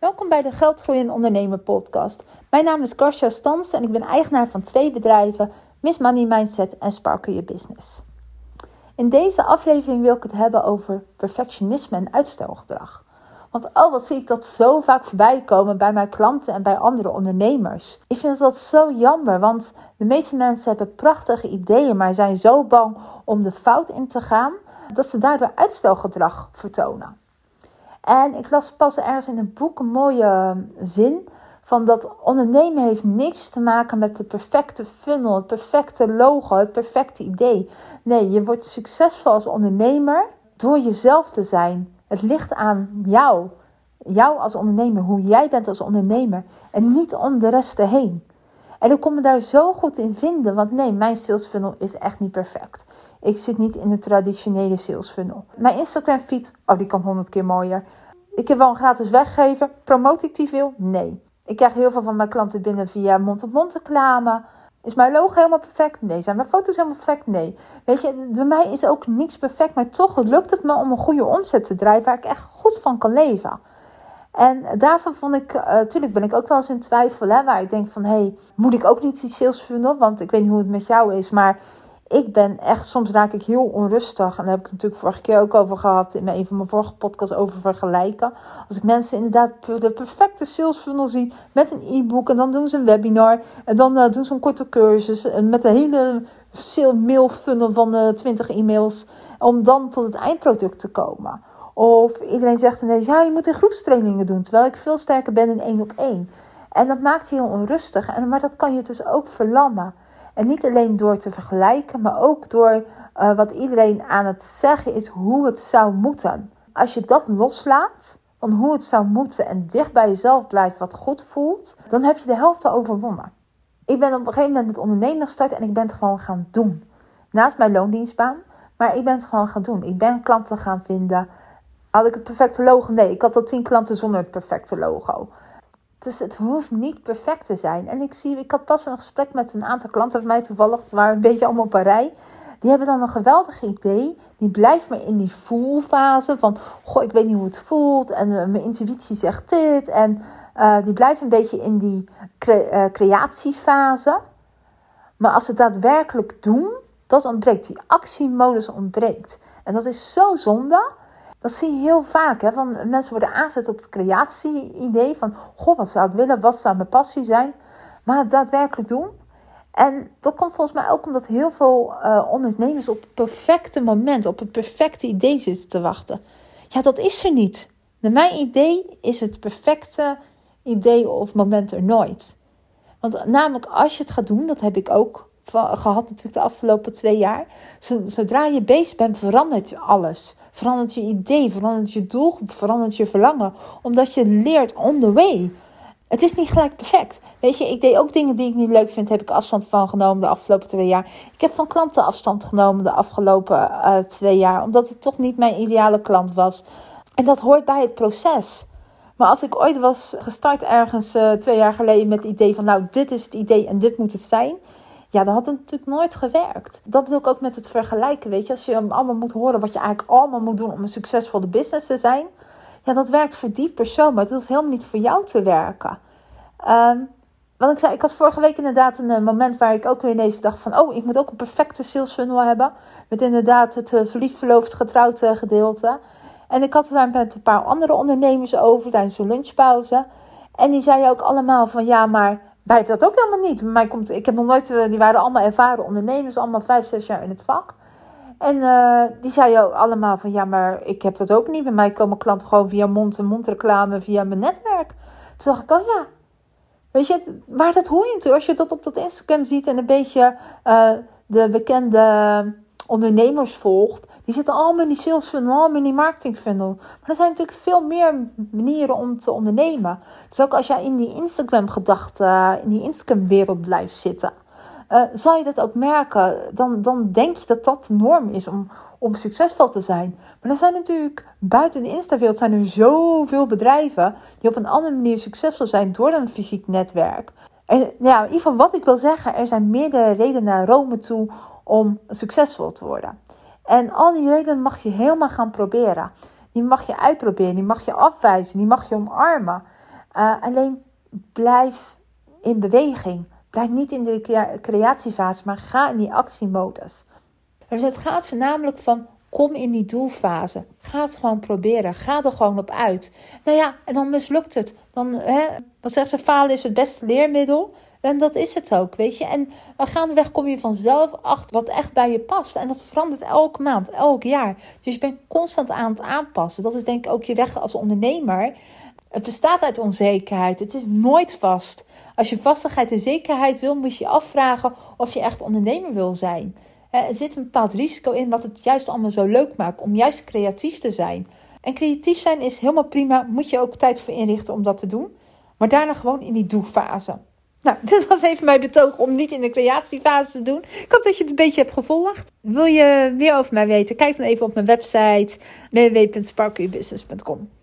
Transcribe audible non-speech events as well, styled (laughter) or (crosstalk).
Welkom bij de Geldgroei en Ondernemen podcast. Mijn naam is Karsja Stans en ik ben eigenaar van twee bedrijven, Miss Money Mindset en Sparkle Your Business. In deze aflevering wil ik het hebben over perfectionisme en uitstelgedrag. Want oh, wat zie ik dat zo vaak voorbij komen bij mijn klanten en bij andere ondernemers. Ik vind dat zo jammer, want de meeste mensen hebben prachtige ideeën, maar zijn zo bang om de fout in te gaan, dat ze daardoor uitstelgedrag vertonen. En ik las pas ergens in een boek een mooie eh, zin van dat ondernemen heeft niks te maken met de perfecte funnel, het perfecte logo, het perfecte idee. Nee, je wordt succesvol als ondernemer door jezelf te zijn. Het ligt aan jou. Jou als ondernemer, hoe jij bent als ondernemer. En niet om de rest erheen. En ik kon me daar zo goed in vinden. Want nee, mijn sales funnel is echt niet perfect. Ik zit niet in de traditionele sales funnel. Mijn Instagram feed, oh die kan honderd keer mooier. Ik heb wel een gratis weggeven. Promote ik die veel? Nee. Ik krijg heel veel van mijn klanten binnen via mond-op-mond reclame. Is mijn logo helemaal perfect? Nee. Zijn mijn foto's helemaal perfect? Nee. Weet je, bij mij is ook niks perfect, maar toch lukt het me om een goede omzet te drijven waar ik echt goed van kan leven. En daarvan vond ik, natuurlijk uh, ben ik ook wel eens in twijfel, hè, waar ik denk van, hé, hey, moet ik ook niet die sales funnel? Want ik weet niet hoe het met jou is, maar ik ben echt, soms raak ik heel onrustig. En daar heb ik het natuurlijk vorige keer ook over gehad in een van mijn vorige podcasts over vergelijken. Als ik mensen inderdaad de perfecte sales funnel zie met een e-book en dan doen ze een webinar en dan uh, doen ze een korte cursus en met een hele mail funnel van uh, 20 e-mails om dan tot het eindproduct te komen. Of iedereen zegt ineens, ja, je moet in groepstrainingen doen, terwijl ik veel sterker ben in één op één. En dat maakt je heel onrustig, en, maar dat kan je dus ook verlammen. En niet alleen door te vergelijken, maar ook door uh, wat iedereen aan het zeggen is hoe het zou moeten. Als je dat loslaat, van hoe het zou moeten en dicht bij jezelf blijft wat goed voelt, dan heb je de helft al overwonnen. Ik ben op een gegeven moment met ondernemen gestart en ik ben het gewoon gaan doen. Naast mijn loondienstbaan, maar ik ben het gewoon gaan doen. Ik ben klanten gaan vinden. Had ik het perfecte logo? Nee, ik had al tien klanten zonder het perfecte logo. Dus het hoeft niet perfect te zijn. En ik zie, ik had pas een gesprek met een aantal klanten van mij toevallig. Het waren een beetje allemaal op een rij. Die hebben dan een geweldig idee. Die blijft maar in die voelfase van, goh, ik weet niet hoe het voelt. En uh, mijn intuïtie zegt dit. En uh, die blijft een beetje in die uh, creatiefase. Maar als ze daadwerkelijk doen, dat ontbreekt. Die actiemodus ontbreekt. En dat is zo zonde. Dat zie je heel vaak. Hè? Van, mensen worden aangezet op het creatie-idee van... Goh, wat zou ik willen? Wat zou mijn passie zijn? Maar daadwerkelijk doen. En dat komt volgens mij ook omdat heel veel uh, ondernemers op het perfecte moment... op het perfecte idee zitten te wachten. Ja, dat is er niet. Naar mijn idee is het perfecte idee of moment er nooit. Want namelijk als je het gaat doen, dat heb ik ook gehad natuurlijk de afgelopen twee jaar. Zodra je bezig bent, verandert alles. Verandert je idee, verandert je doelgroep, verandert je verlangen. Omdat je leert on the way. Het is niet gelijk perfect. Weet je, ik deed ook dingen die ik niet leuk vind. Heb ik afstand van genomen de afgelopen twee jaar. Ik heb van klanten afstand genomen de afgelopen uh, twee jaar. Omdat het toch niet mijn ideale klant was. En dat hoort bij het proces. Maar als ik ooit was gestart ergens uh, twee jaar geleden met het idee van... Nou, dit is het idee en dit moet het zijn ja, dat had natuurlijk nooit gewerkt. Dat bedoel ik ook met het vergelijken, weet je. Als je allemaal moet horen wat je eigenlijk allemaal moet doen om een succesvolle business te zijn. Ja, dat werkt voor die persoon, maar het hoeft helemaal niet voor jou te werken. Um, want ik zei, ik had vorige week inderdaad een uh, moment waar ik ook weer ineens dacht van... oh, ik moet ook een perfecte sales funnel hebben. Met inderdaad het uh, verliefd, verloofd, getrouwd uh, gedeelte. En ik had het daar met een paar andere ondernemers over tijdens een lunchpauze. En die zeiden ook allemaal van ja, maar wij hebben dat ook helemaal niet. Mij komt, ik heb nog nooit, eh, die waren allemaal ervaren ondernemers, allemaal vijf, zes jaar in het vak. En uh, die zeiden allemaal van ja, maar ik heb dat ook niet. Bij mij komen klanten gewoon via mond-to-mond reclame, via mijn netwerk. Toen dacht ik, oh ja. Weet je, maar dat hoor je natuurlijk. Als je dat op dat Instagram ziet en een beetje uh, de bekende ondernemers volgt, die zitten allemaal in die sales funnel, allemaal in die marketing funnel. Maar er zijn natuurlijk veel meer manieren om te ondernemen. Dus ook als jij in die Instagram gedachten, in die Instagram wereld blijft zitten, uh, zal je dat ook merken. Dan, dan denk je dat dat de norm is om, om succesvol te zijn. Maar er zijn natuurlijk buiten de Insta-wereld zijn er zoveel bedrijven die op een andere manier succesvol zijn door een fysiek netwerk. En, nou ja, in ieder geval wat ik wil zeggen, er zijn meerdere redenen naar Rome toe om succesvol te worden. En al die redenen mag je helemaal gaan proberen. Die mag je uitproberen, die mag je afwijzen, die mag je omarmen. Uh, alleen blijf in beweging. Blijf niet in de creatiefase, maar ga in die actiemodus. Dus het gaat voornamelijk van kom in die doelfase. Ga het gewoon proberen. Ga er gewoon op uit. Nou ja, en dan mislukt het. Dan, hè, wat zeggen ze, falen is het beste leermiddel. En dat is het ook, weet je. En gaandeweg kom je vanzelf achter wat echt bij je past. En dat verandert elke maand, elk jaar. Dus je bent constant aan het aanpassen. Dat is denk ik ook je weg als ondernemer. Het bestaat uit onzekerheid. Het is nooit vast. Als je vastigheid en zekerheid wil, moet je je afvragen of je echt ondernemer wil zijn. Er zit een bepaald risico in wat het juist allemaal zo leuk maakt om juist creatief te zijn. En creatief zijn is helemaal prima, moet je ook tijd voor inrichten om dat te doen. Maar daarna gewoon in die doelfase. Nou, (laughs) dit was even mijn betoog om niet in de creatiefase te doen. Ik hoop dat je het een beetje hebt gevolgd. Wil je meer over mij weten? Kijk dan even op mijn website www.sparkyourbusiness.com.